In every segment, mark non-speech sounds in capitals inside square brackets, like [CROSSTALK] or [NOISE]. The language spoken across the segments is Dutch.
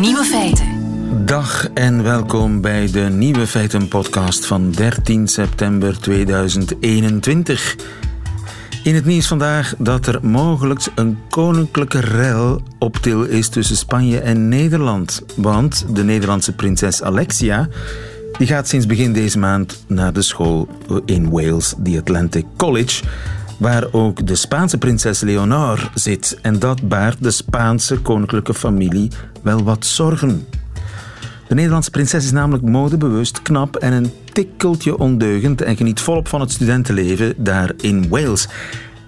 Nieuwe feiten. Dag en welkom bij de Nieuwe Feiten podcast van 13 september 2021. In het nieuws vandaag dat er mogelijk een koninklijke rel op til is tussen Spanje en Nederland. Want de Nederlandse prinses Alexia die gaat sinds begin deze maand naar de school in Wales, the Atlantic College, waar ook de Spaanse prinses Leonor zit. En dat baart de Spaanse koninklijke familie wel wat zorgen. De Nederlandse prinses is namelijk modebewust, knap en een tikkeltje ondeugend en geniet volop van het studentenleven daar in Wales.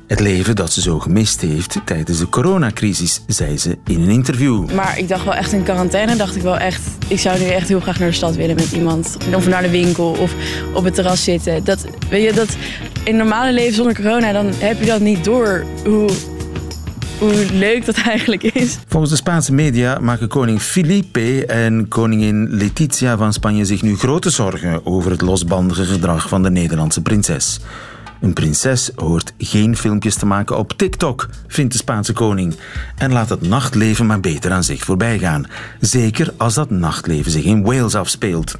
Het leven dat ze zo gemist heeft tijdens de coronacrisis, zei ze in een interview. Maar ik dacht wel echt in quarantaine, dacht ik wel echt... ik zou nu echt heel graag naar de stad willen met iemand. Of naar de winkel of op het terras zitten. Dat, weet je, dat in normale leven zonder corona, dan heb je dat niet door hoe hoe leuk dat eigenlijk is. Volgens de Spaanse media maken koning Felipe en koningin Letizia van Spanje zich nu grote zorgen over het losbandige gedrag van de Nederlandse prinses. Een prinses hoort geen filmpjes te maken op TikTok, vindt de Spaanse koning. En laat het nachtleven maar beter aan zich voorbij gaan. Zeker als dat nachtleven zich in Wales afspeelt.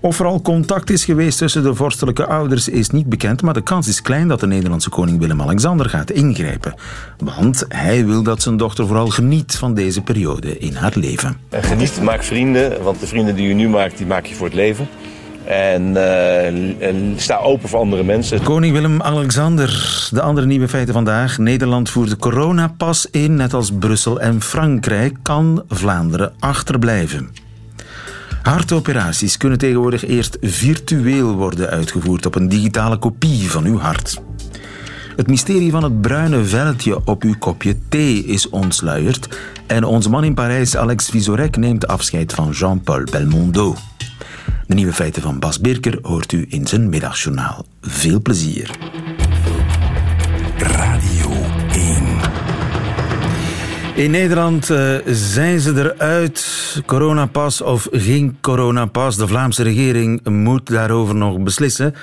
Of er al contact is geweest tussen de vorstelijke ouders is niet bekend, maar de kans is klein dat de Nederlandse koning Willem-Alexander gaat ingrijpen. Want hij wil dat zijn dochter vooral geniet van deze periode in haar leven. Geniet, maak vrienden, want de vrienden die je nu maakt, die maak je voor het leven. En, uh, en, sta open voor andere mensen. Koning Willem-Alexander, de andere nieuwe feiten vandaag. Nederland voert de coronapas in, net als Brussel en Frankrijk. Kan Vlaanderen achterblijven? Hartoperaties kunnen tegenwoordig eerst virtueel worden uitgevoerd op een digitale kopie van uw hart. Het mysterie van het bruine veldje op uw kopje thee is ontsluierd en onze man in Parijs, Alex Visorek, neemt afscheid van Jean-Paul Belmondo. De nieuwe feiten van Bas Birker hoort u in zijn middagjournaal. Veel plezier. Radio 1. In Nederland uh, zijn ze eruit. Coronapas of geen coronapas. De Vlaamse regering moet daarover nog beslissen.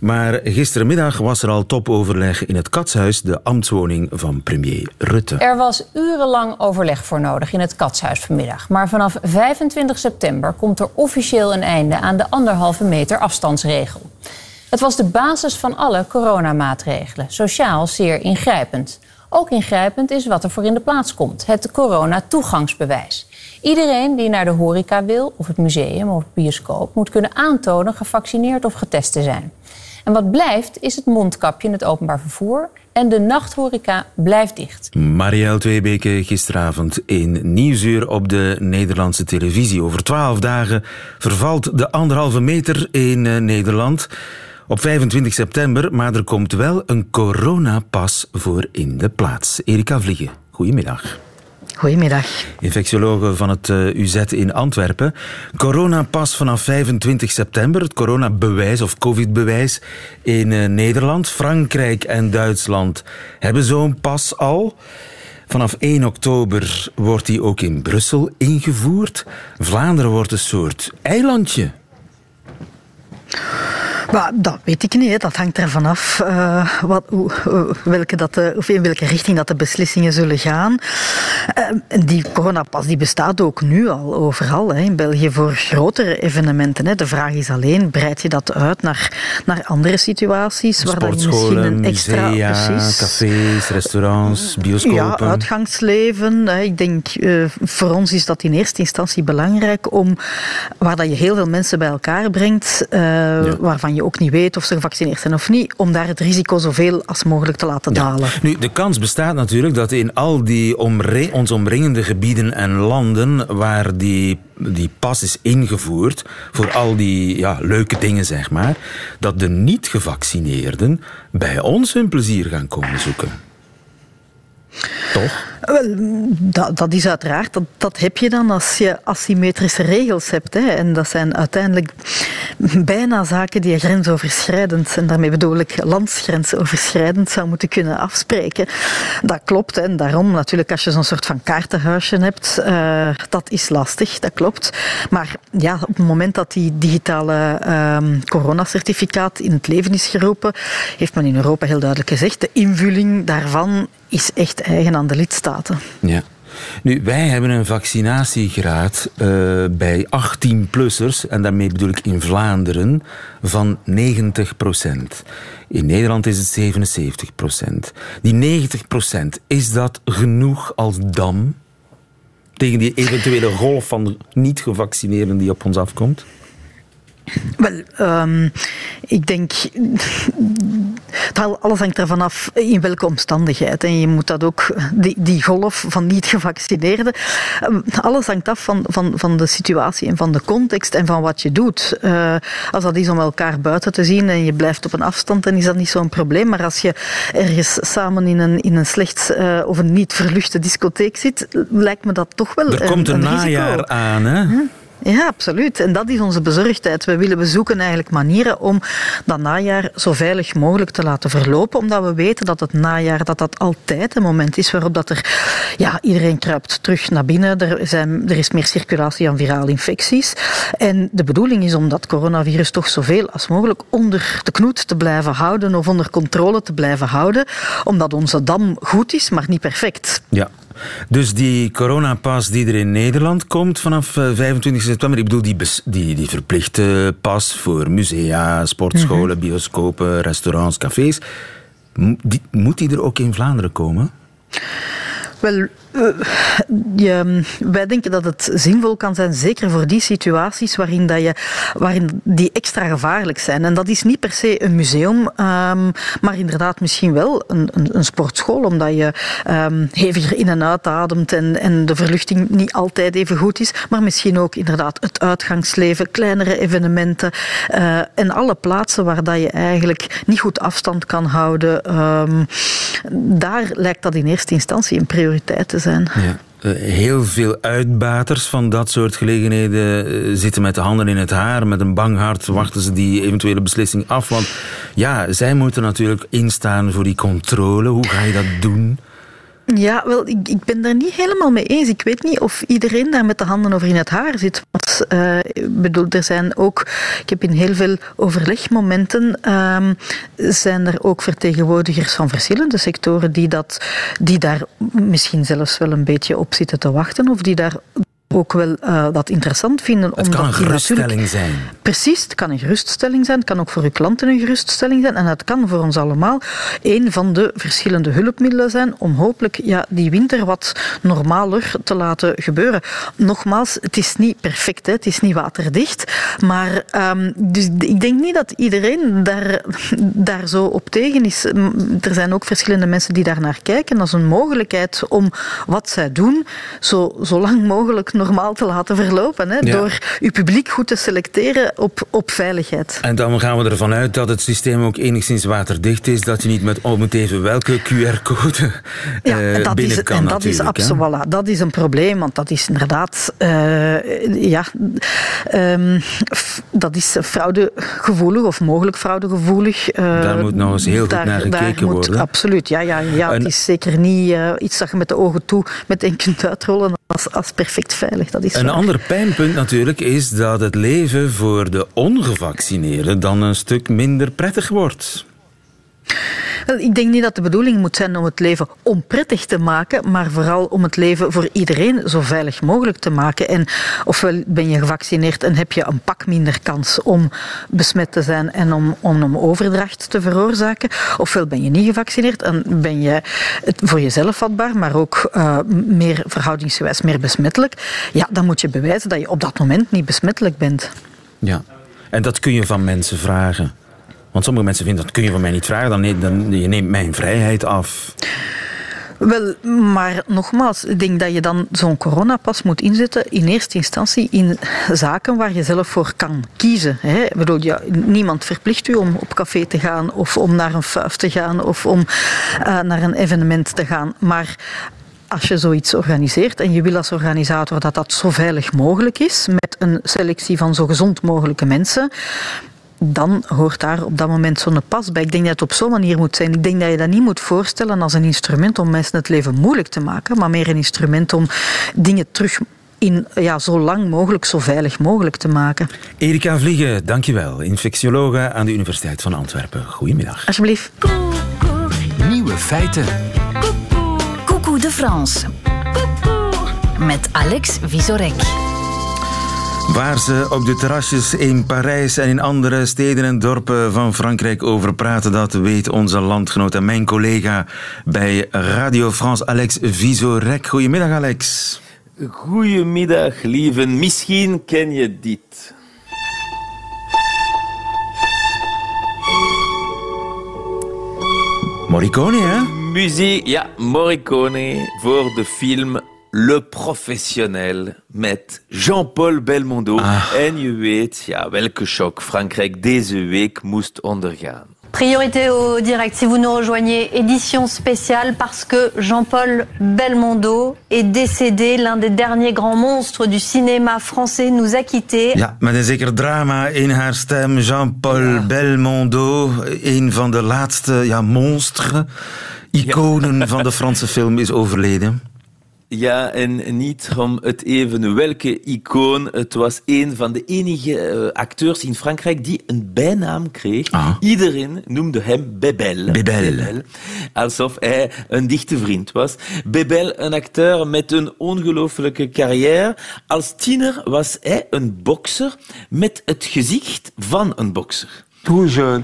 Maar gistermiddag was er al topoverleg in het Katshuis, de ambtswoning van premier Rutte. Er was urenlang overleg voor nodig in het Katshuis vanmiddag. Maar vanaf 25 september komt er officieel een einde aan de anderhalve meter afstandsregel. Het was de basis van alle coronamaatregelen, sociaal zeer ingrijpend. Ook ingrijpend is wat er voor in de plaats komt: het corona-toegangsbewijs. Iedereen die naar de horeca wil, of het museum of het bioscoop, moet kunnen aantonen gevaccineerd of getest te zijn. En wat blijft is het mondkapje in het openbaar vervoer en de nachthoreca blijft dicht. Marielle Tweebeke gisteravond in Nieuwsuur op de Nederlandse televisie. Over twaalf dagen vervalt de anderhalve meter in eh, Nederland op 25 september, maar er komt wel een coronapas voor in de plaats. Erika Vliegen, goedemiddag. Goedemiddag. Infectiologe van het uh, UZ in Antwerpen. Coronapas vanaf 25 september, het coronabewijs of covid-bewijs in uh, Nederland. Frankrijk en Duitsland hebben zo'n pas al. Vanaf 1 oktober wordt die ook in Brussel ingevoerd. Vlaanderen wordt een soort eilandje. Maar dat weet ik niet. Dat hangt ervan af uh, wat, hoe, welke dat de, of in welke richting dat de beslissingen zullen gaan. Uh, die coronapas die bestaat ook nu al overal hè, in België voor grotere evenementen. Hè. De vraag is alleen, breid je dat uit naar, naar andere situaties? Waar dan misschien een extra... Musea, precies, cafés, restaurants, bioscopen. Ja, uitgangsleven. Hè. Ik denk, uh, voor ons is dat in eerste instantie belangrijk om, waar dat je heel veel mensen bij elkaar brengt, ja. waarvan je ook niet weet of ze gevaccineerd zijn of niet, om daar het risico zoveel als mogelijk te laten dalen. Nu, de kans bestaat natuurlijk dat in al die omre ons omringende gebieden en landen waar die, die pas is ingevoerd, voor al die ja, leuke dingen zeg maar, dat de niet-gevaccineerden bij ons hun plezier gaan komen zoeken. Toch? Wel, dat, dat, is uiteraard. Dat, dat, heb je dan als je asymmetrische regels hebt. Hè. En dat zijn uiteindelijk bijna zaken die grensoverschrijdend, en daarmee bedoel ik landsgrensoverschrijdend, zou moeten kunnen afspreken. Dat klopt. En daarom natuurlijk, als je zo'n soort van kaartenhuisje hebt, uh, dat is lastig, dat klopt. Maar ja, op het moment dat die digitale um, coronacertificaat in het leven is geroepen, heeft men in Europa heel duidelijk gezegd, de invulling daarvan is echt eigen aan de Ja. Nu, wij hebben een vaccinatiegraad uh, bij 18-plussers, en daarmee bedoel ik in Vlaanderen, van 90 procent. In Nederland is het 77 procent. Die 90 procent, is dat genoeg als dam tegen die eventuele golf van niet-gevaccineerden die op ons afkomt? Wel, um, ik denk, alles hangt ervan af in welke omstandigheid. En je moet dat ook, die, die golf van niet-gevaccineerden, ehm, alles hangt af van, van, van de situatie en van de context en van wat je doet. Uh, als dat is om elkaar buiten te zien en je blijft op een afstand, dan is dat niet zo'n probleem. Maar als je ergens samen in een, in een slecht uh, of een niet verluchte discotheek zit, lijkt me dat toch wel. Er komt een, een najaar aan, hè? Ja, absoluut. En dat is onze bezorgdheid. We willen bezoeken eigenlijk manieren om dat najaar zo veilig mogelijk te laten verlopen, omdat we weten dat het najaar dat dat altijd een moment is waarop dat er, ja, iedereen kruipt terug naar binnen. Er, zijn, er is meer circulatie aan virale infecties. En de bedoeling is om dat coronavirus toch zoveel als mogelijk onder de knoet te blijven houden of onder controle te blijven houden, omdat onze dam goed is, maar niet perfect. Ja, dus die coronapas die er in Nederland komt vanaf 25 eh, september, ik bedoel die, die, die verplichte pas voor musea, sportscholen, mhm. bioscopen, restaurants, cafés, die, moet die er ook in Vlaanderen komen? Wel, je, wij denken dat het zinvol kan zijn, zeker voor die situaties waarin, dat je, waarin die extra gevaarlijk zijn. En dat is niet per se een museum, um, maar inderdaad misschien wel een, een, een sportschool, omdat je um, heviger in- en uitademt en, en de verluchting niet altijd even goed is. Maar misschien ook inderdaad het uitgangsleven, kleinere evenementen uh, en alle plaatsen waar dat je eigenlijk niet goed afstand kan houden. Um, daar lijkt dat in eerste instantie een prioriteit te zijn. Ja. Eh, heel veel uitbaters van dat soort gelegenheden eh, zitten met de handen in het haar. Met een bang hart wachten ze die eventuele beslissing af. Want ja, zij moeten natuurlijk instaan voor die controle. Hoe ga je dat doen? Ja, wel, ik, ik ben daar niet helemaal mee eens. Ik weet niet of iedereen daar met de handen over in het haar zit. Want uh, bedoel, er zijn ook, ik heb in heel veel overlegmomenten, uh, zijn er ook vertegenwoordigers van verschillende sectoren die, dat, die daar misschien zelfs wel een beetje op zitten te wachten. Of die daar ook wel uh, dat interessant vinden. Het kan een geruststelling zijn. Precies, het kan een geruststelling zijn. Het kan ook voor uw klanten een geruststelling zijn. En het kan voor ons allemaal een van de verschillende hulpmiddelen zijn om hopelijk ja, die winter wat normaler te laten gebeuren. Nogmaals, het is niet perfect, hè. het is niet waterdicht. Maar um, dus ik denk niet dat iedereen daar, [LAUGHS] daar zo op tegen is. Er zijn ook verschillende mensen die daar naar kijken als een mogelijkheid om wat zij doen zo, zo lang mogelijk normaal te laten verlopen. Hè, Door uw publiek goed te selecteren op, op veiligheid. En dan gaan we ervan uit dat het systeem ook enigszins waterdicht is. Dat je niet met oh, moet even welke QR-code ja, uh, dat binnen is, kan. En dat is, absoluut, voilà, dat is een probleem, want dat is inderdaad uh, ja, um, dat is fraudegevoelig of mogelijk fraudegevoelig. Uh, daar moet nog eens heel goed naar gekeken moet, worden. Absoluut, ja. ja, ja het is zeker niet iets dat je met de ogen toe meteen kunt uitrollen als, als perfect veilig. Dat is een ander pijnpunt natuurlijk is dat het leven voor de ongevaccineerden dan een stuk minder prettig wordt. Ik denk niet dat de bedoeling moet zijn om het leven onprettig te maken, maar vooral om het leven voor iedereen zo veilig mogelijk te maken. En ofwel ben je gevaccineerd en heb je een pak minder kans om besmet te zijn en om, om overdracht te veroorzaken, ofwel ben je niet gevaccineerd en ben je voor jezelf vatbaar, maar ook uh, meer verhoudingsgewijs meer besmettelijk. Ja, dan moet je bewijzen dat je op dat moment niet besmettelijk bent. Ja, en dat kun je van mensen vragen. Want sommige mensen vinden dat kun je van mij niet vragen, dan, neemt, dan je neemt mijn vrijheid af. Wel, maar nogmaals, ik denk dat je dan zo'n coronapas moet inzetten in eerste instantie in zaken waar je zelf voor kan kiezen. Hè. Ik bedoel, ja, niemand verplicht u om op café te gaan of om naar een fuif te gaan of om uh, naar een evenement te gaan. Maar als je zoiets organiseert en je wil als organisator dat dat zo veilig mogelijk is, met een selectie van zo gezond mogelijke mensen, dan hoort daar op dat moment zo'n pas bij. Ik denk dat het op zo'n manier moet zijn. Ik denk dat je dat niet moet voorstellen als een instrument om mensen het leven moeilijk te maken, maar meer een instrument om dingen terug in ja, zo lang mogelijk, zo veilig mogelijk te maken. Erika Vliegen, dankjewel. Infectiologe aan de Universiteit van Antwerpen. Goedemiddag. Alsjeblieft. Nieuwe feiten. Coucou de France. met Alex Visorek. Waar ze op de terrasjes in Parijs en in andere steden en dorpen van Frankrijk over praten, dat weet onze landgenoot en mijn collega bij Radio France, Alex Visorek. Goedemiddag, Alex. Goedemiddag, lieve. Misschien ken je dit. Morricone, hè? Muziek, ja, Morricone voor de film Le Professionnel met Jean-Paul Belmondo. Ah. En weet ja, welke shock Frankrijk deze week moest ondergaan. Priorité au direct. Si vous nous rejoignez, édition spéciale parce que Jean-Paul Belmondo est décédé. L'un des derniers grands monstres du cinéma français nous a quittés. Ja, met een zeker drama in haar stem. Jean-Paul Belmondo, een van de laatste ja, monsteren, iconen van de Franse film, is overleden. Ja, en niet om het even welke icoon. Het was een van de enige eh, acteurs in Frankrijk die een bijnaam kreeg. Ah. Iedereen noemde hem Bebel. Bebel. Alsof hij een dichte vriend was. Bebel, een acteur met een ongelooflijke carrière. Als tiener was hij een bokser met het gezicht van een bokser. tout jeune,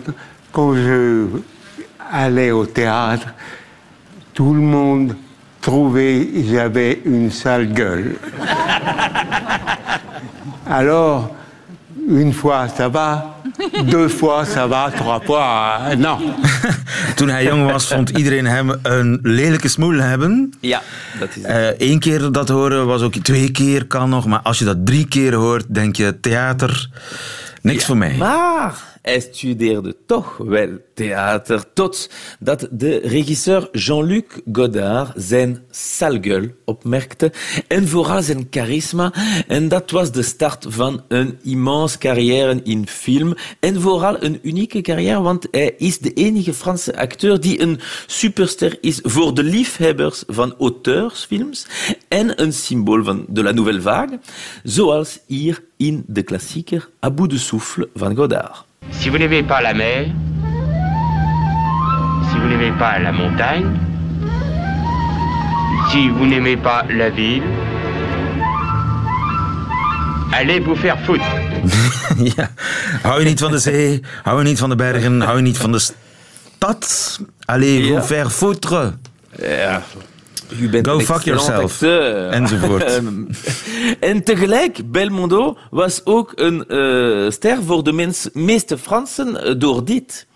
quand je allais au théâtre, tout le monde que j'avais une sale gueule. Alors, une fois ça va, deux fois ça va, trois fois euh, non. [LAUGHS] Toen hij jong was, vond iedereen hem een lelijke smoel hebben. Ja, dat is het. Eén keer dat horen was ook twee keer kan nog, maar als je dat drie keer hoort, denk je theater, niks voor mij. Maar hij studeerde toch wel theater, totdat de regisseur Jean-Luc Godard zijn salgueul opmerkte en vooral zijn charisma. En dat was de start van een immense carrière in film en vooral een unieke carrière, want hij is de enige Franse acteur die een superster is voor de liefhebbers van auteursfilms en een symbool van de la nouvelle vague, zoals hier in de klassieker À bout de souffle van Godard. Si vous n'aimez pas la mer, si vous n'aimez pas la montagne, si vous n'aimez pas la ville, allez vous faire foutre. [LAUGHS] ja. Hou je niet van de zee, hou je niet van de bergen, hou je niet van de stad? Allez, Ja. vous faire foutre. Ja, u bent Go fuck yourself. acteur. Enzovoort. [LAUGHS] en tegelijk, Belmondo was ook een eh, ster voor de mens, meeste Fransen eh, door dit.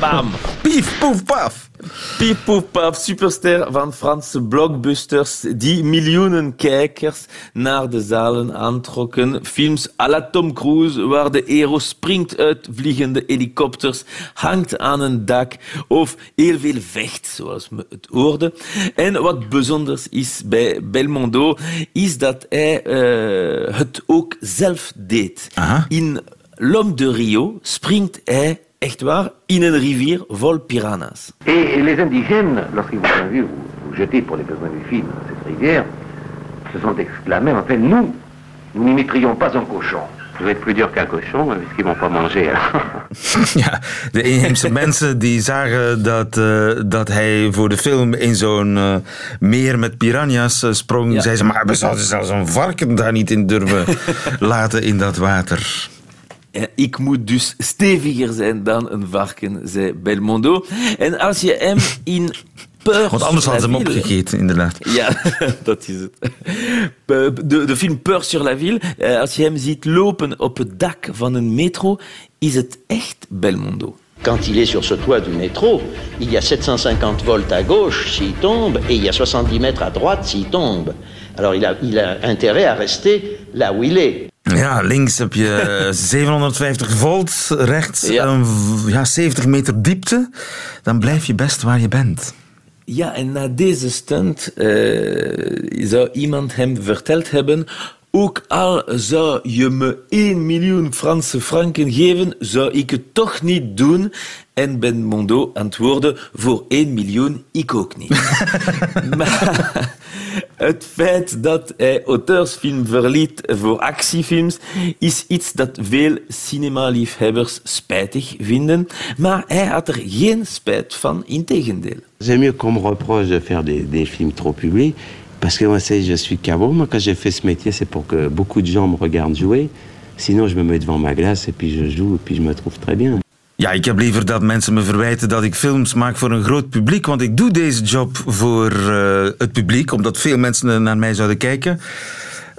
Bam. Pief, poef, paf. Piep, poef, paf, superster van Franse blockbusters die miljoenen kijkers naar de zalen aantrokken. Films à la Tom Cruise, waar de hero springt uit vliegende helikopters, hangt aan een dak of heel veel vecht, zoals we het hoorden. En wat bijzonders is bij Belmondo, is dat hij eh, het ook zelf deed. Aha. In L'Homme de Rio springt hij, echt waar, in een rivier vol piranha's. Et les indigènes, lorsqu'ils vous ont vu vous, jeter pour les besoins du film cette rivière, se sont exclamés, enfin nous, nous n'imiterions pas un cochon. Vous êtes plus dur qu'un cochon, puisqu'ils m'ont pas mangé. [LAUGHS] Ja, de inheemse [LAUGHS] mensen die zagen dat, eh, dat hij voor de film in zo'n eh, meer met piranha's eh, sprong. Ja. Zeiden ze, maar we zouden zelfs een varken daar niet in durven [LAUGHS] laten in dat water. Ik moet dus steviger zijn dan een varken, zei Belmondo. En als je hem in Peur Want anders hadden ze hem opgegeten, inderdaad. Ja, [LAUGHS] dat is het. De, de film Peur sur la ville, eh, als je hem ziet lopen op het dak van een metro, is het echt Belmondo. Quand il est sur ce toit du métro, il y a 750 volts à gauche s'il tombe et il y a 70 mètres à droite s'il tombe. Alors il a, il a intérêt à rester là où il est. Ja, links heb je [LAUGHS] 750 volt, rechts Ja. een ja, 70 meter diepte. Dan blijf je best waar je bent. Ja, en na deze stunt eh, zou iemand hem verteld hebben Ook al zou je me 1 miljoen Franse franken geven, zou ik het toch niet doen. En Belmondo antwoordde, voor 1 miljoen ik ook niet. [LAUGHS] maar het feit dat hij auteursfilm verliet voor actiefilms is iets dat veel cinemaliefhebbers spijtig vinden. Maar hij had er geen spijt van, integendeel. C'est mieux qu'on me reproche de faire des, des films trop publics, parce que moi, c'est, je suis caveau. Moi, quand j'ai fait ce métier, c'est pour que beaucoup de gens me regardent jouer. Sinon, je me mets devant ma glace et puis je joue et puis je me trouve très bien. Ja, ik heb liever dat mensen me verwijten dat ik films maak voor een groot publiek, want ik doe deze job voor uh, het publiek, omdat veel mensen naar mij zouden kijken.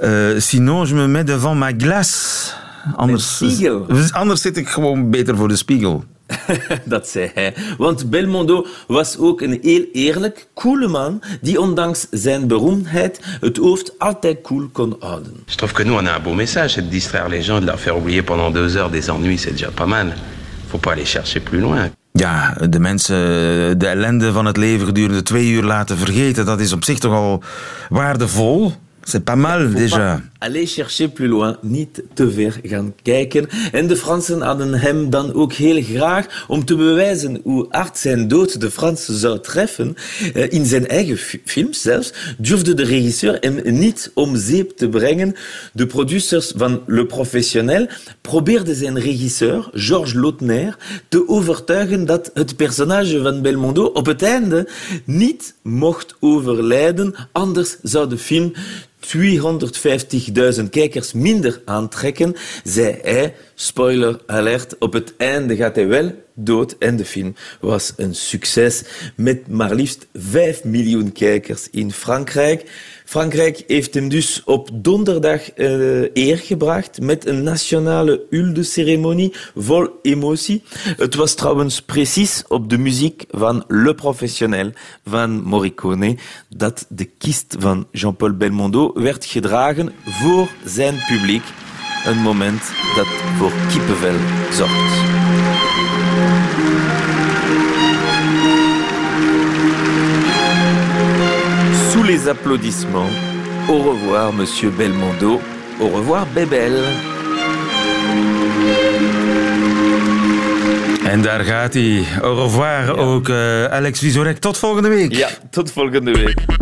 Uh, sinon, je me mets devant ma glace. Anders, anders zit ik gewoon beter voor de spiegel. [LAUGHS] dat zei hij. Want Belmondo was ook een heel eerlijk, coole man die ondanks zijn beroemdheid het hoofd altijd cool kon houden. Je trouve que nous on a un beau message, c'est de distraire les gens, de leur faire oublier pendant deux heures des ennuis, c'est déjà pas mal. Faut pas aller chercher plus loin. Ja, de mensen de ellende van het leven gedurende twee uur laten vergeten, dat is op zich toch al waardevol. C'est pas mal déjà. Aller chercher plus loin, niet te ver gaan kijken. En de Fransen hadden hem dan ook heel graag om te bewijzen hoe hard zijn dood de Fransen zou treffen. Eh, in zijn eigen films zelfs durfde de regisseur hem niet om zeep te brengen. De producers van Le Professionnel probeerden zijn regisseur, Georges Lautner, te overtuigen dat het personage van Belmondo op het einde niet mocht overlijden, anders zou de film 250.000 kijkers minder aantrekken, zei hij, spoiler alert, op het einde gaat hij wel dood en de film was een succes met maar liefst 5 miljoen kijkers in Frankrijk. Frankrijk heeft hem dus op donderdag uh, eer gebracht met een nationale hulde-ceremonie vol emotie. Het was trouwens precies op de muziek van Le Professionnel van Morricone dat de kist van Jean-Paul Belmondo werd gedragen voor zijn publiek. Een moment dat voor kippenvel zorgt. Les applaudissements, au revoir Monsieur Belmondo, au revoir Bebel. En daar gaat hij. Au revoir ja. ook uh, Alex Visorek. Tot volgende week. Ja, tot volgende week.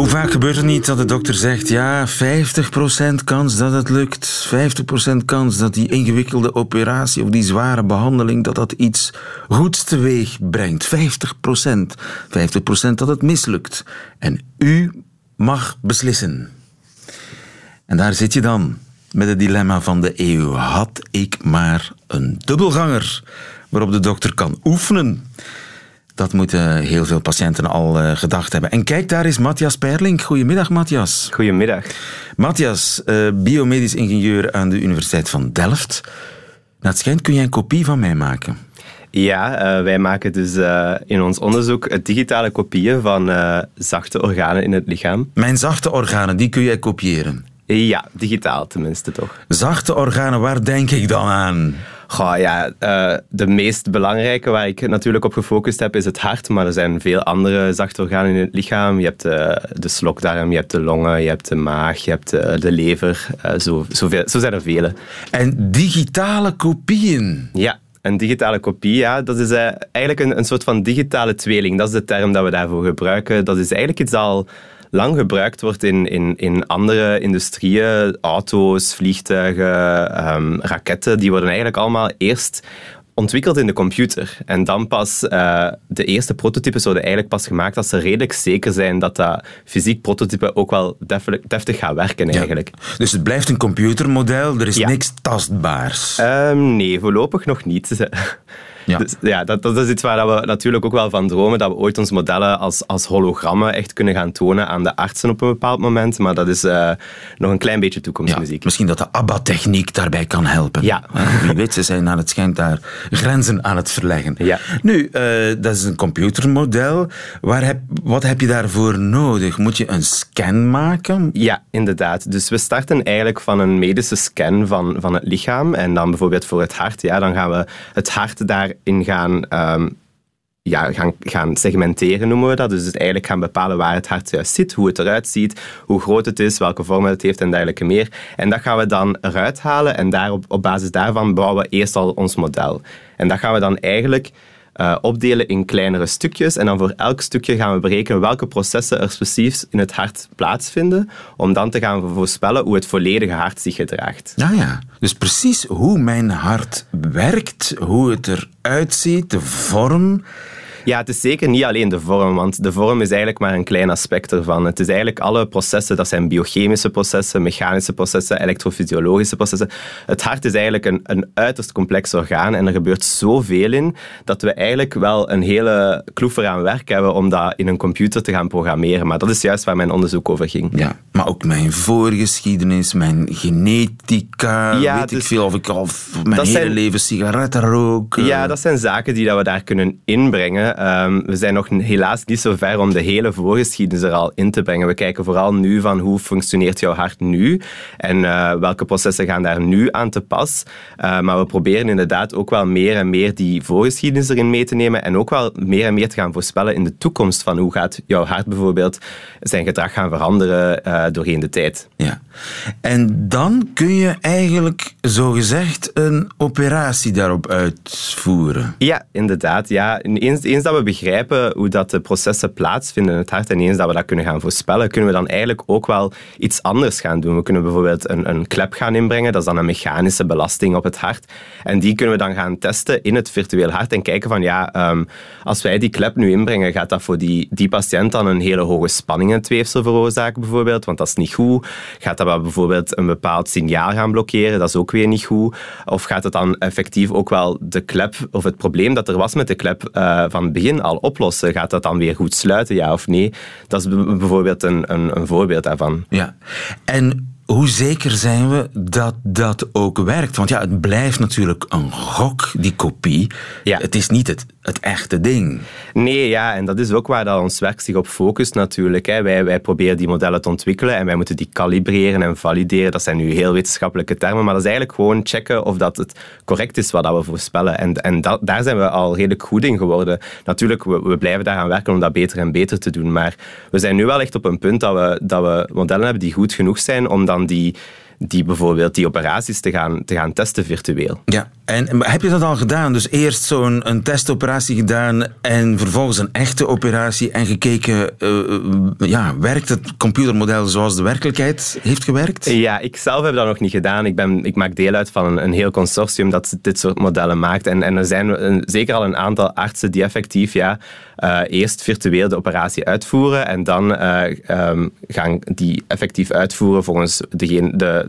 Hoe vaak gebeurt het niet dat de dokter zegt: ja, 50% kans dat het lukt, 50% kans dat die ingewikkelde operatie of die zware behandeling dat dat iets goeds teweeg brengt. 50%. 50% dat het mislukt. En u mag beslissen. En daar zit je dan met het dilemma van de eeuw. Had ik maar een dubbelganger waarop de dokter kan oefenen? Dat moeten heel veel patiënten al uh, gedacht hebben. En kijk, daar is Matthias Perling. Goedemiddag, Matthias. Goedemiddag. Matthias, uh, biomedisch ingenieur aan de Universiteit van Delft. Nou, het schijnt, kun jij een kopie van mij maken? Ja, uh, wij maken dus in ons onderzoek digitale kopieën van zachte organen in het lichaam. Mijn zachte organen, die kun jij kopiëren? Ja, digitaal tenminste toch. Zachte organen, waar denk ik dan aan? Goh, ja, uh, de meest belangrijke waar ik natuurlijk op gefocust heb is het hart, maar er zijn veel andere zachte organen in het lichaam. Je hebt uh, de slokdarm, je hebt de longen, je hebt de maag, je hebt uh, de lever. zo, zo, zijn er vele. En digitale kopieën? Ja, een digitale kopie, ja, dat is eigenlijk een, een soort van digitale tweeling. Dat is de term dat we daarvoor gebruiken. Dat is eigenlijk iets al lang gebruikt wordt in, in, in andere industrieën. Auto's, vliegtuigen, um, raketten, die worden eigenlijk allemaal eerst ontwikkeld in de computer. En dan pas, uh, de eerste prototypes worden eigenlijk pas gemaakt als ze redelijk zeker zijn dat dat fysiek prototype ook wel deftig gaat werken eigenlijk. Ja. Dus het blijft een computermodel, er is ja. niks tastbaars? Um, nee, voorlopig nog niet. [LAUGHS] Ja. Dus, ja, dat, dat is iets waar we natuurlijk ook wel van dromen, dat we ooit onze modellen als, als hologrammen echt kunnen gaan tonen aan de artsen op een bepaald moment. Maar dat is eh, nog een klein beetje toekomstmuziek. Misschien dat de ABBA-techniek daarbij kan helpen. Ja. Eh, Wie weet, ze zijn aan het schijnt daar grenzen aan het verleggen. Ja. Nu, eh, dat is een computermodel. Waar heb, wat heb je daarvoor nodig? Moet je een scan maken? Ja, inderdaad. Dus we starten eigenlijk van een medische scan van, van het lichaam. En dan bijvoorbeeld voor het hart, ja, dan gaan we het hart daarin gaan, ehm, ja, gaan, gaan segmenteren, noemen we dat. Dus eigenlijk gaan bepalen waar het hart juist zit, hoe het eruit ziet, hoe groot het is, welke vorm het heeft en dergelijke meer. En dat gaan we dan eruit halen en daarop, op basis daarvan bouwen we eerst al ons model. En dat gaan we dan eigenlijk eh, opdelen in kleinere stukjes. En dan voor elk stukje gaan we berekenen welke processen er precies in het hart plaatsvinden, om dan te gaan voorspellen hoe het volledige hart zich gedraagt. Ja, ja. Dus precies hoe mijn hart werkt, hoe het eruit ziet, de vorm. Ja, het is zeker niet alleen de vorm, want de vorm is eigenlijk maar een klein aspect ervan. Het is eigenlijk alle processen, dat zijn biochemische processen, mechanische processen, elektrofysiologische processen. Het hart is eigenlijk een, een uiterst complex orgaan en er gebeurt zoveel in dat we eigenlijk wel een hele kloef eraan werk hebben om dat in een computer te gaan programmeren. Maar dat is juist waar mijn onderzoek over ging. Ja, maar ook mijn voorgeschiedenis, mijn genetica, Ja, weet ik veel of ik al mijn hele zijn- leven sigaretten rook. Ja, dat zijn zaken die dat we daar kunnen inbrengen. Ehm, we zijn nog helaas niet zo ver om de hele voorgeschiedenis er al in te brengen. We kijken vooral nu van hoe functioneert jouw hart nu en eh, welke processen gaan daar nu aan te pas. Eh, maar we proberen inderdaad ook wel meer en meer die voorgeschiedenis erin mee te nemen en ook wel meer en meer te gaan voorspellen in de toekomst van hoe gaat jouw hart bijvoorbeeld zijn gedrag gaan veranderen eh, doorheen de tijd. Ja. En dan kun je eigenlijk zogezegd een operatie daarop uitvoeren. Ja, inderdaad. Ja. Eens, eens dat we begrijpen hoe dat de processen plaatsvinden in het hart en eens dat we dat kunnen gaan voorspellen, kunnen we dan eigenlijk ook wel iets anders gaan doen. We kunnen bijvoorbeeld een, een klep gaan inbrengen, dat is dan een mechanische belasting op het hart. En die kunnen we dan gaan testen in het virtueel hart en kijken van ja, ehm, als wij die klep nu inbrengen, gaat dat voor die, die patiënt dan een hele hoge spanning in veroorzaken bijvoorbeeld, want dat is niet goed. Gaat dat bijvoorbeeld een bepaald signaal gaan blokkeren, dat is ook weer niet goed. Of gaat het dan effectief ook wel de klep of het probleem dat er was met de klep eh, van het begin al oplossen? Gaat dat dan weer goed sluiten, ja of nee? Dat is bijvoorbeeld een, een, een voorbeeld daarvan. Ja. En hoe zeker zijn we dat dat ook werkt? Want ja, het blijft natuurlijk een gok, die kopie. Het is niet het, het echte ding. Nee, ja, en dat is ook waar dat ons werk zich op focust natuurlijk. Hè. Wij, wij proberen die modellen te ontwikkelen en wij moeten die kalibreren en valideren. Dat zijn nu heel wetenschappelijke termen, maar dat is eigenlijk gewoon checken of dat het correct is wat dat we voorspellen. En, en daar zijn we al redelijk goed in geworden. Natuurlijk, we, we blijven daaraan werken om dat beter en beter te doen, maar we zijn nu wel echt op een punt dat we, dat we modellen hebben die goed genoeg zijn om dan die, die bijvoorbeeld die operaties te gaan, te gaan testen virtueel. Ja, en maar heb je dat al gedaan? Dus eerst zo'n een testoperatie gedaan en vervolgens een echte operatie en gekeken, eh, eh, ja, werkt het computermodel zoals de werkelijkheid heeft gewerkt? Ja, ik zelf heb dat nog niet gedaan. Ik, ben, ik maak deel uit van een, een heel consortium dat dit soort modellen maakt. En, en er zijn een- zeker al een aantal artsen die effectief ja, eh, eerst virtueel de operatie uitvoeren en dan eh, ehm, gaan die effectief uitvoeren volgens degene, de,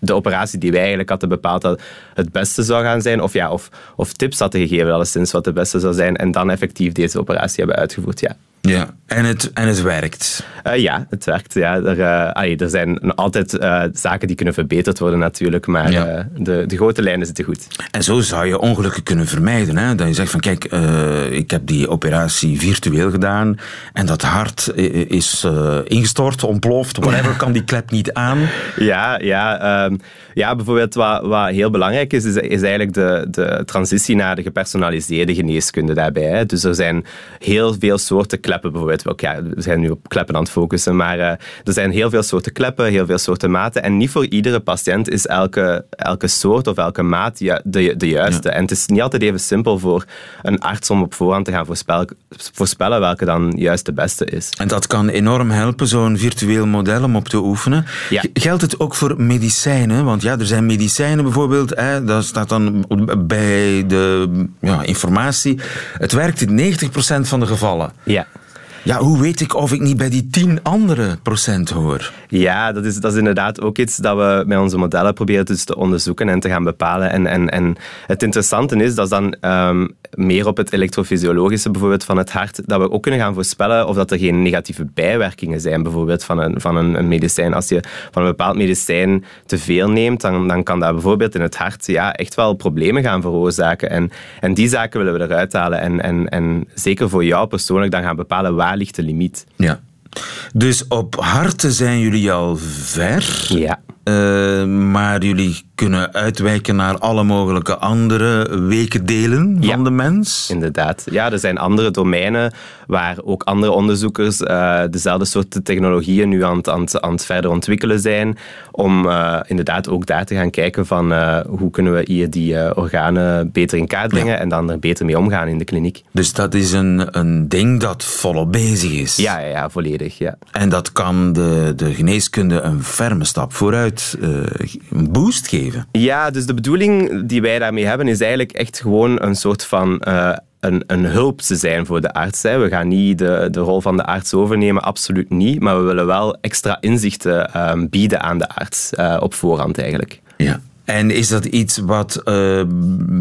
de operatie die wij eigenlijk hadden bepaald dat het beste zou gaan zijn. Of, ja, of, of tips hadden gegeven alleszins wat het beste zou zijn. En dan effectief deze operatie hebben uitgevoerd, ja. Ja, en het, en het werkt. Eh, ja, het werkt. Ja. Er, eh, allee, er zijn altijd eh, zaken die kunnen verbeterd worden natuurlijk, maar Ja. de, de grote lijnen zitten goed. En zo zou je ongelukken kunnen vermijden. Hè? Dat je zegt van kijk, ik heb die operatie virtueel gedaan en dat hart is ingestort, ontploft, whatever, [LAUGHS] kan die klep niet aan. Ja, ja, ja bijvoorbeeld wat, wat heel belangrijk is, is, is eigenlijk de, de transitie naar de gepersonaliseerde geneeskunde daarbij. Hè. Dus er zijn heel veel soorten kleppen, bijvoorbeeld. Ook, ja, we zijn nu op kleppen aan het focussen, maar eh, er zijn heel veel soorten kleppen, heel veel soorten maten. En niet voor iedere patiënt is elke, elke soort of elke maat ja, de, de juiste. En het is niet altijd even simpel voor een arts om op voorhand te gaan voorspellen, voorspellen welke dan juist de beste is. En dat kan enorm helpen, zo'n virtueel model om op te oefenen. Geldt het ook voor medicijnen? Want ja, er zijn medicijnen bijvoorbeeld, hè, dat staat dan bij de ja, informatie. Het werkt in 90% van de gevallen. Ja. Ja, hoe weet ik of ik niet bij die 10 andere procent hoor? Ja, dat is, dat is inderdaad ook iets dat we met onze modellen proberen dus te onderzoeken en te gaan bepalen. En, en, en het interessante is, dat dan ehm, meer op het elektrofysiologische bijvoorbeeld van het hart, dat we ook kunnen gaan voorspellen of dat er geen negatieve bijwerkingen zijn bijvoorbeeld van een, van een, een medicijn. Als je van een bepaald medicijn te veel neemt, dan, dan kan dat bijvoorbeeld in het hart ja, echt wel problemen gaan veroorzaken. En, en die zaken willen we eruit halen. En, en, en zeker voor jou persoonlijk dan gaan bepalen waar ligt de limiet. Ja. Dus op harten zijn jullie al ver. Ja. Uh, maar jullie kunnen uitwijken naar alle mogelijke andere wekendelen van de mens. Inderdaad. Ja, er zijn andere domeinen waar ook andere onderzoekers eh, dezelfde soort technologieën nu aan het, aan, aan het verder ontwikkelen zijn. Om eh, inderdaad ook daar te gaan kijken van eh, hoe kunnen we hier die eh, organen beter in kaart brengen en dan er beter mee omgaan in de kliniek. Dus dat is een, een ding dat volop bezig is. Ja, ja, ja volledig. Ja. En dat kan de, de geneeskunde een ferme stap vooruit eh, een boost geven. Ja, dus de bedoeling die wij daarmee hebben is eigenlijk echt gewoon een soort van eh, een, een hulp te zijn voor de arts. Hè. We gaan niet de, de rol van de arts overnemen, absoluut niet. Maar we willen wel extra inzichten ehm, bieden aan de arts eh, op voorhand eigenlijk. Ja. En is dat iets wat eh,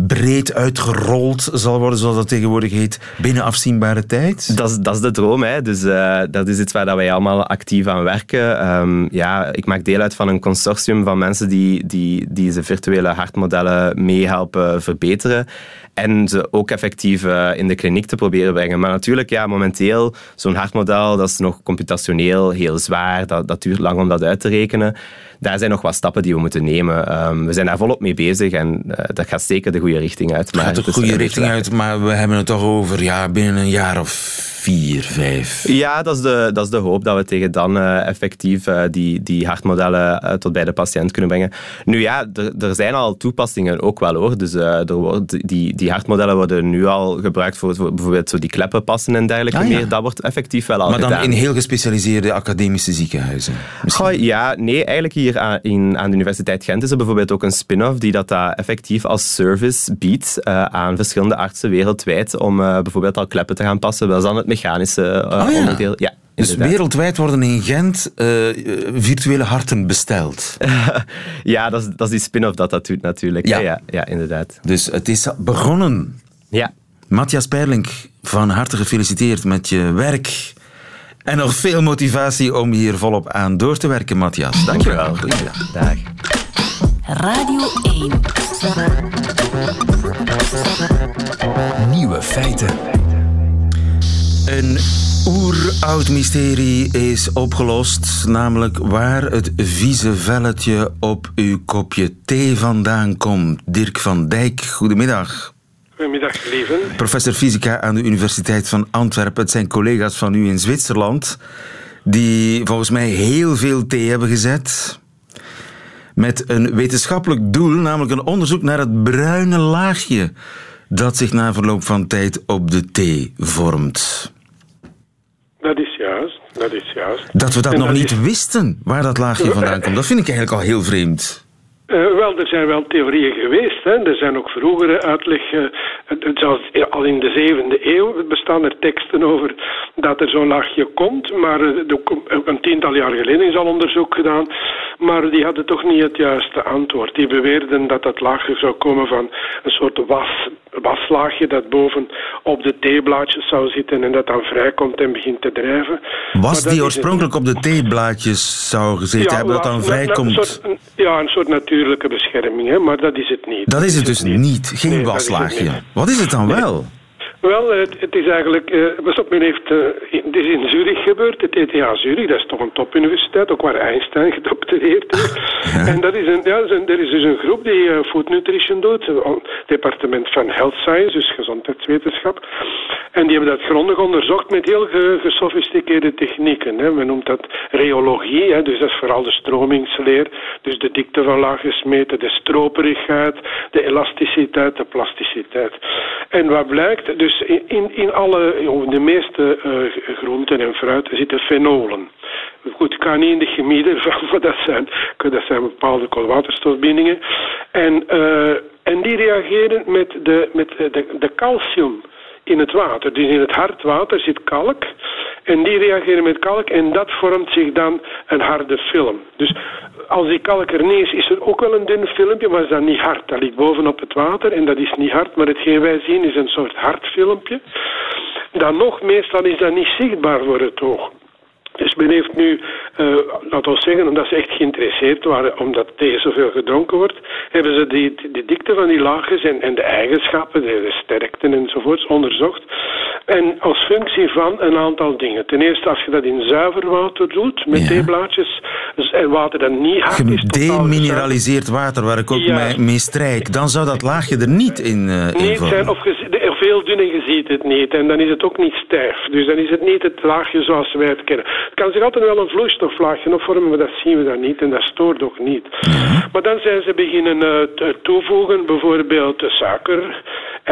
breed uitgerold zal worden, zoals dat tegenwoordig heet, binnen afzienbare tijd? Dat is, dat is de droom. Hè. Dus, eh, dat is iets waar dat wij allemaal actief aan werken. Ehm, ja, ik maak deel uit van een consortium van mensen die, die, die deze virtuele hartmodellen meehelpen verbeteren. En ze ook effectief eh, in de kliniek te proberen brengen. Maar natuurlijk, ja, momenteel, zo'n hartmodel, dat is nog computationeel heel zwaar. Dat, dat duurt lang om dat uit te rekenen. Daar zijn nog wat stappen die we moeten nemen. Ehm, we zijn daar volop mee bezig en eh, dat gaat zeker de goede richting uit. Het gaat de goede richting uit, maar we hebben het toch over ja, binnen een jaar of vier, vijf. Ja, dat is de, dat is de hoop dat we tegen dan eh, effectief eh, die, die hartmodellen eh, tot bij de patiënt kunnen brengen. Nu ja, er, zijn al toepassingen ook wel hoor. Dus er wordt, die, die hartmodellen worden nu al gebruikt voor, voor bijvoorbeeld zo die kleppen passen en dergelijke Ah, ja. meer. Dat wordt effectief wel al Maar dan gedaan. in heel gespecialiseerde academische ziekenhuizen. Ja, nee, eigenlijk hier aan, in, aan de Universiteit Gent is er bijvoorbeeld ook een spin-off die dat, dat effectief als service biedt aan verschillende artsen wereldwijd om bijvoorbeeld al kleppen te gaan passen. Dat is dan het mechanische eh, Oh ja. onderdeel. Ja, Dus wereldwijd worden in Gent eh, virtuele harten besteld. [LAUGHS] ja, dat is, dat is die spin-off dat dat doet natuurlijk. Ja. Ja, inderdaad. Dus het is begonnen. Ja. Matthias Perlink, van harte gefeliciteerd met je werk. En nog veel motivatie om hier volop aan door te werken, Matthias. Dankjewel. Goedemiddag. Dag. Radio 1. Nieuwe feiten. Een oeroud mysterie is opgelost, namelijk waar het vieze velletje op uw kopje thee vandaan komt. Dirk van Dijk, goedemiddag. Goedemiddag, lieven. Professor fysica aan de Universiteit van Antwerpen. Het zijn collega's van u in Zwitserland die volgens mij heel veel thee hebben gezet. Met een wetenschappelijk doel, namelijk een onderzoek naar het bruine laagje dat zich na verloop van tijd op de thee vormt. Dat is juist, dat is juist. Dat we dat En nog niet is- wisten, waar dat laagje vandaan komt, dat vind ik eigenlijk al heel vreemd. Eh, wel, er zijn wel theorieën geweest. Hè. Er zijn ook vroegere uitleggen. Zelfs al in de zevende eeuw bestaan er teksten over dat er zo'n laagje komt. Maar eh, een tiental jaar geleden is al onderzoek gedaan. Maar die hadden toch niet het juiste antwoord. Die beweerden dat dat laagje zou komen van een soort was, waslaagje dat boven op de theeblaadjes zou zitten en dat dan vrijkomt en begint te drijven. Was die oorspronkelijk op de theeblaadjes zou gezeten hebben, dat dan na- Een vrijkomt? soort, ja, een soort natuurlijke bescherming, hè, maar dat is het niet. Dat is het dus niet, geen Nee, het waslaagje. Wat is het dan wel? Wel, het, het is eigenlijk... eh op, men heeft, eh, het is in Zurich gebeurd, het ETH Zurich, dat is toch een topuniversiteit, ook waar Einstein [LAUGHS] gedoctoreerd is. En dat is een, ja, er is dus een groep die eh, food nutrition doet, het departement van health science, dus gezondheidswetenschap. En die hebben dat grondig onderzocht met heel ge- gesofisticeerde technieken. Hè. Men noemt dat rheologie, hè, dus dat is vooral de stromingsleer. Dus de dikte van laagjes meten, de stroperigheid, de elasticiteit, de plasticiteit. En wat blijkt, dus in, in, in alle, de meeste eh, groenten en fruit zitten fenolen. Goed, ik ga niet in de chemie [LAUGHS] maar dat zijn, dat zijn bepaalde koolwaterstofbindingen. En, eh, en die reageren met, de, met de, de calcium in het water. Dus in het hard water zit kalk. En die reageren met kalk en dat vormt zich dan een harde film. Dus als die kalk er niet is, is er ook wel een dun filmpje, maar is dat niet hard. Dat ligt bovenop het water en dat is niet hard, maar hetgeen wij zien is een soort hard filmpje. Dan nog, meestal is dat niet zichtbaar voor het oog. Dus men heeft nu, uh, laten we zeggen, omdat ze echt geïnteresseerd waren omdat tegen zoveel gedronken wordt, hebben ze die, die dikte van die laagjes en, en de eigenschappen, de, sterkte enzovoorts onderzocht. En als functie van een aantal dingen. Ten eerste, als je dat in zuiver water doet, met ja. theeblaadjes, en water dat niet hard is. Gedemineraliseerd water, waar ik ook ja. mee, mee strijk, dan zou dat laagje er niet in, uh, zijn, of veel dun en je ziet het niet. En dan is het ook niet stijf. Dus dan is het niet het laagje zoals wij het kennen. Het kan zich altijd wel een vloeistoflaagje opvormen, maar dat zien we dan niet. En dat stoort ook niet. Maar dan zijn ze beginnen uh, toevoegen, bijvoorbeeld suiker,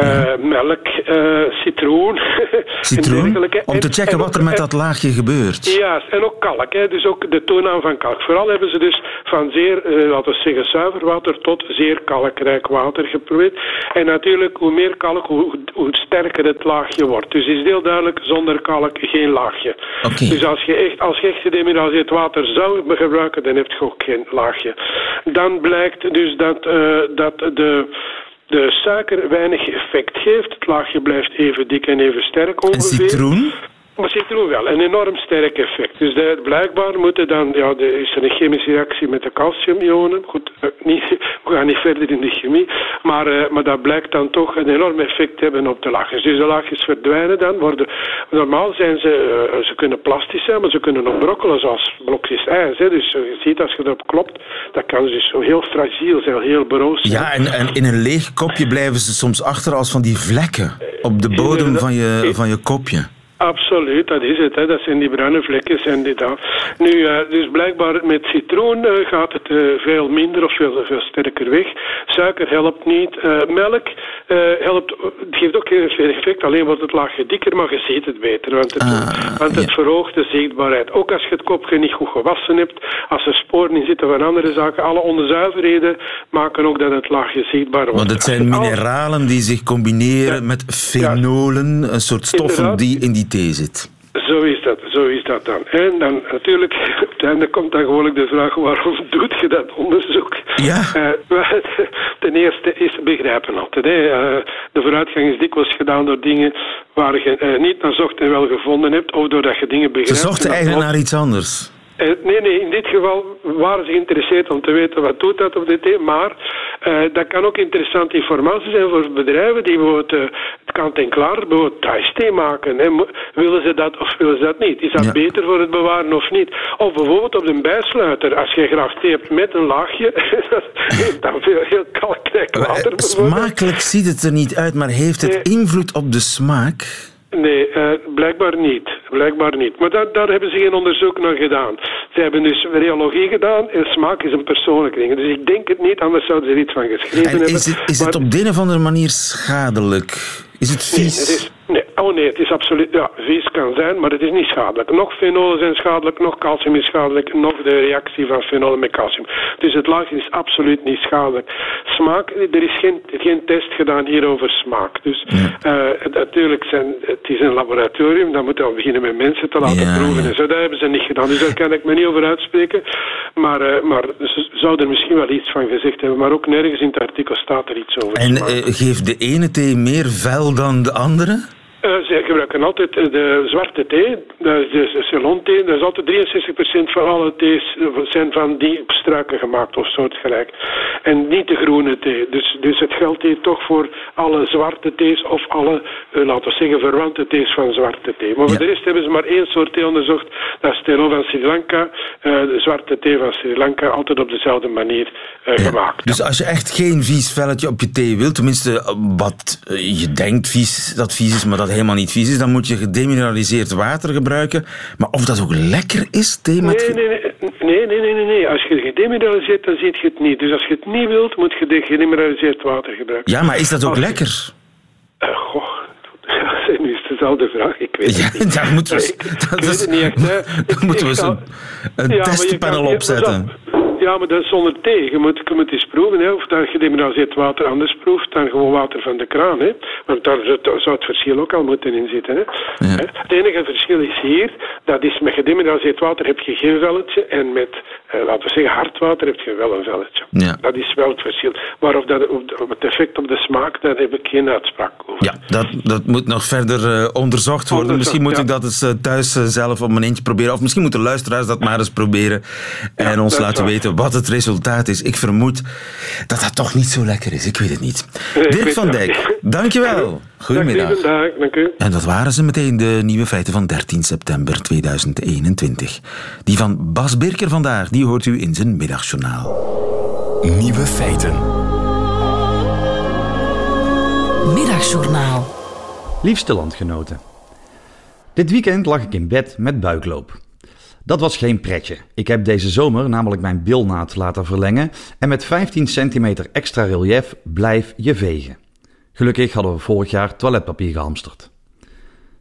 uh, melk, uh, citroen. [LAUGHS] Citroen? Om te checken en wat er met dat laagje gebeurt. Ja, en ook kalk. Hè. Dus ook de toonaan van kalk. Vooral hebben ze dus van zeer, laten we zeggen, zuiver water tot zeer kalkrijk water geprobeerd. En natuurlijk, hoe meer kalk, hoe, hoe sterker het laagje wordt. Dus is heel duidelijk, zonder kalk geen laagje. Okay. Dus als je echt, als je echt gedemineraliseerd water zou gebruiken, dan heb je ook geen laagje. Dan blijkt dus dat, uh, dat de de suiker weinig effect geeft. Het laagje blijft even dik en even sterk ongeveer. En citroen? Maar citroen wel, een enorm sterk effect. Dus blijkbaar moeten dan, ja, de, is er een chemische reactie met de calciumionen. Goed, uh, niet, [LAUGHS] we gaan niet verder in de chemie. Maar, uh, maar dat blijkt dan toch een enorm effect hebben op de laagjes. Dus de laagjes verdwijnen dan. Worden, normaal zijn ze, uh, ze kunnen plastisch zijn, maar ze kunnen ook brokkelen zoals blokjes ijs. Hè. Dus je ziet als je erop klopt, dat kan dus zo heel fragiel zijn, heel zijn. Ja, en, en in een leeg kopje blijven ze soms achter als van die vlekken op de bodem van je, van je kopje. Absoluut, dat is het. Hè. Dat zijn die bruine vlekjes en die dat. Nu, uh, dus blijkbaar met citroen uh, gaat het uh, veel minder of veel, veel sterker weg. Suiker helpt niet. melk helpt, het geeft ook geen effect, alleen wordt het laagje dikker, maar je ziet het beter. Want het, ah, want het ja. verhoogt de zichtbaarheid. Ook als je het kopje niet goed gewassen hebt, als er sporen in zitten van andere zaken, alle onzuiverheden maken ook dat het laagje zichtbaar wordt. Want het zijn mineralen die zich combineren ja. met fenolen, een soort stoffen Inderdaad. die in die zit. Zo is dat, zo is dat dan. En dan natuurlijk, op het einde komt dan gewoonlijk de vraag, waarom [LAUGHS] doet je dat onderzoek? Ja. Uh, [LAUGHS] ten eerste is begrijpen altijd. Hè. Uh, de vooruitgang is dikwijls gedaan door dingen waar je uh, niet naar zocht en wel gevonden hebt, of doordat je dingen begrijpt. Ze zochten eigenlijk naar iets anders. Uh, nee, nee, in dit geval waren ze geïnteresseerd om te weten wat doet dat op dit thema. Maar uh, dat kan ook interessante informatie zijn voor bedrijven die bijvoorbeeld uh, het kant-en-klaar, bijvoorbeeld thuisthee maken. Hè. Willen ze dat of willen ze dat niet? Is dat ja. beter voor het bewaren of niet? Of bijvoorbeeld op de bijsluiter, als je graag thee hebt met een laagje, [LAUGHS] dan veel heel kalkrijk water. Smakelijk ziet het er niet uit, maar heeft het nee. invloed op de smaak? Nee, uh, blijkbaar niet. Blijkbaar niet. Maar daar, daar hebben ze geen onderzoek naar gedaan. Ze hebben dus reologie gedaan en smaak is een persoonlijke ding. Dus ik denk het niet, anders zouden ze er iets van geschreven en hebben. Is het, is het op de een of andere manier schadelijk? Is het vies? Nee, het is, nee, oh nee, het is absoluut... Ja, vies kan zijn, maar het is niet schadelijk. Nog fenolen zijn schadelijk, nog calcium is schadelijk, nog de reactie van fenolen met calcium. Dus het laagje is absoluut niet schadelijk. Smaak, er is geen, geen test gedaan hier over smaak. Dus ja. uh, natuurlijk, zijn, het is een laboratorium, dan moeten we beginnen met mensen te laten ja, proeven ja. en zo. Dat hebben ze niet gedaan, dus daar kan ik me niet over uitspreken. Maar, uh, maar ze zouden er misschien wel iets van gezegd hebben, maar ook nergens in het artikel staat er iets over En uh, geeft de ene thee meer vel dan de andere? Uh, ze gebruiken altijd de zwarte thee, dat is de Ceylon-thee. Dat is altijd 63% van alle thees zijn van die struiken gemaakt of soortgelijk. En niet de groene thee. Dus, dus het geldt hier toch voor alle zwarte thees of alle, uh, laten we zeggen, verwante thees van zwarte thee. Maar voor ja. de rest hebben ze maar één soort thee onderzocht. Dat is Ceylon van Sri Lanka. Uh, de zwarte thee van Sri Lanka, altijd op dezelfde manier ja. gemaakt. Dus als je echt geen vies velletje op je thee wilt, tenminste wat je denkt vies, dat vies is, maar dat helemaal niet vies is, dan moet je gedemineraliseerd water gebruiken. Maar of dat ook lekker is, thee met... Nee, nee, nee, nee, nee, nee, nee. Als je gedemineraliseerd, dan zie je het niet. Dus als je het niet wilt, moet je gedemineraliseerd water gebruiken. Ja, maar is dat ook lekker? Uh, goh, [LAUGHS] nu is dezelfde vraag. Ik weet ja, het niet. Daar moeten we, ik, dat is, niet echt, [LAUGHS] daar moeten we eens een, een ja, testpanel opzetten. Ja, maar dat is zonder thee. Je moet, je moet eens proeven hè, of dat gedemineraliseerd water anders proeft dan gewoon water van de kraan. Hè. Want daar zou zou het verschil ook al moeten in zitten. Hè. Het enige verschil is hier, dat is met gedemineraliseerd water heb je geen velletje en met, eh, laten we zeggen, hard water heb je wel een velletje. Ja. Dat is wel het verschil. Maar of dat, of het effect op de smaak, daar heb ik geen uitspraak over. Ja, dat, dat moet nog verder eh, onderzocht worden. Onderzocht, misschien moet ja. ik dat eens eh, thuis eh, zelf op mijn eentje proberen. Of misschien moeten luisteraars dat maar eens proberen. En ons laten waar. Wat het resultaat is. Ik vermoed dat dat toch niet zo lekker is. Ik weet het niet. Nee, Dirk van Dijk, dankjewel. Goedemiddag. Dag, dag, dank u. En dat waren ze meteen, de nieuwe feiten van 13 september 2021. Die van Bas Birker vandaag, die hoort u in zijn middagjournaal. Nieuwe feiten. Middagjournaal. Liefste landgenoten. Dit weekend lag ik in bed met buikloop. Dat was geen pretje. Ik heb deze zomer namelijk mijn bilnaad laten verlengen en met 15 centimeter extra relief blijf je vegen. Gelukkig hadden we vorig jaar toiletpapier gehamsterd.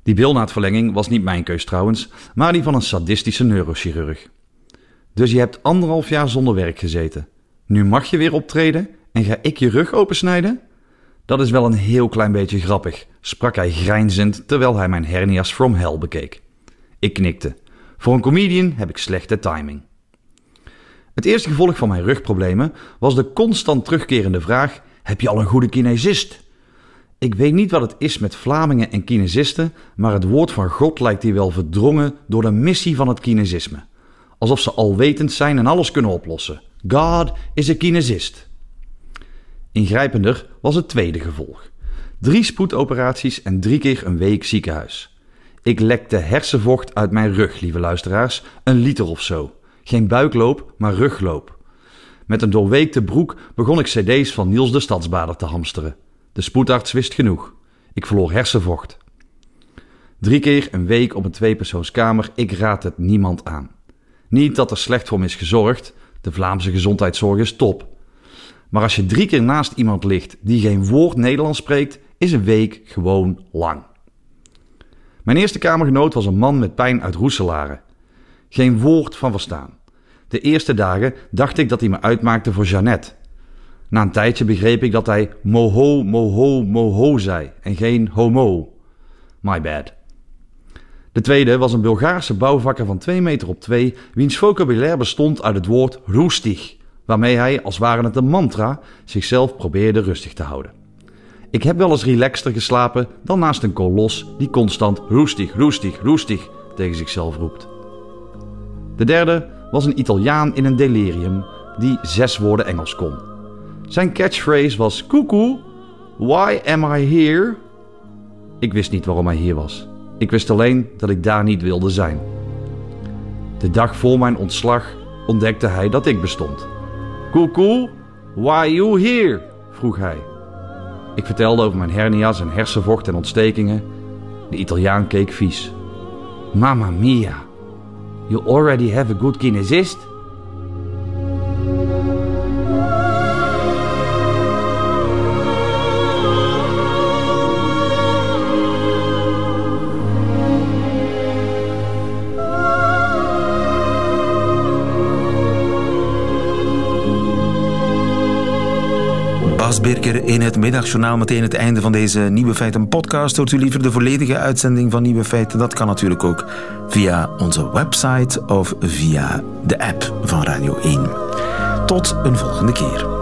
Die bilnaadverlenging was niet mijn keus trouwens, maar die van een sadistische neurochirurg. Dus je hebt anderhalf jaar zonder werk gezeten. Nu mag je weer optreden en ga ik je rug opensnijden? Dat is wel een heel klein beetje grappig, sprak hij grijnzend terwijl hij mijn hernia's from hell bekeek. Ik knikte. Voor een comedian heb ik slechte timing. Het eerste gevolg van mijn rugproblemen was de constant terugkerende vraag: heb je al een goede kinesist? Ik weet niet wat het is met Vlamingen en kinesisten, maar het woord van God lijkt hier wel verdrongen door de missie van het kinesisme. Alsof ze alwetend zijn en alles kunnen oplossen. God is een kinesist. Ingrijpender was het tweede gevolg. Drie spoedoperaties en drie keer een week ziekenhuis. Ik lekte hersenvocht uit mijn rug, lieve luisteraars, een liter of zo. Geen buikloop, maar rugloop. Met een doorweekte broek begon ik cd's van Niels de Stadsbader te hamsteren. De spoedarts wist genoeg. Ik verloor hersenvocht. Drie keer een week op een tweepersoonskamer, ik raad het niemand aan. Niet dat er slecht voor me is gezorgd, de Vlaamse gezondheidszorg is top. Maar als je drie keer naast iemand ligt die geen woord Nederlands spreekt, is een week gewoon lang. Mijn eerste kamergenoot was een man met pijn uit Roeselare. Geen woord van verstaan. De eerste dagen dacht ik dat hij me uitmaakte voor Jeannette. Na een tijdje begreep ik dat hij moho, moho, moho zei en geen homo. My bad. De tweede was een Bulgaarse bouwvakker van 2 meter op 2, wiens vocabulaire bestond uit het woord roestig, waarmee hij, als ware het een mantra, zichzelf probeerde rustig te houden. Ik heb wel eens relaxter geslapen dan naast een kolos die constant roestig, roestig, roestig tegen zichzelf roept. De derde was een Italiaan in een delirium die zes woorden Engels kon. Zijn catchphrase was koekoe, why am I here? Ik wist niet waarom hij hier was. Ik wist alleen dat ik daar niet wilde zijn. De dag voor mijn ontslag ontdekte hij dat ik bestond. Koekoe, why you here? vroeg hij. Ik vertelde over mijn hernia's en hersenvocht en ontstekingen. De Italiaan keek vies. Mamma mia, you already have a good kinesist? Birker in het middagjournaal. Meteen het einde van deze Nieuwe Feiten podcast. Hoort u liever de volledige uitzending van Nieuwe Feiten? Dat kan natuurlijk ook via onze website of via de app van Radio 1. Tot een volgende keer.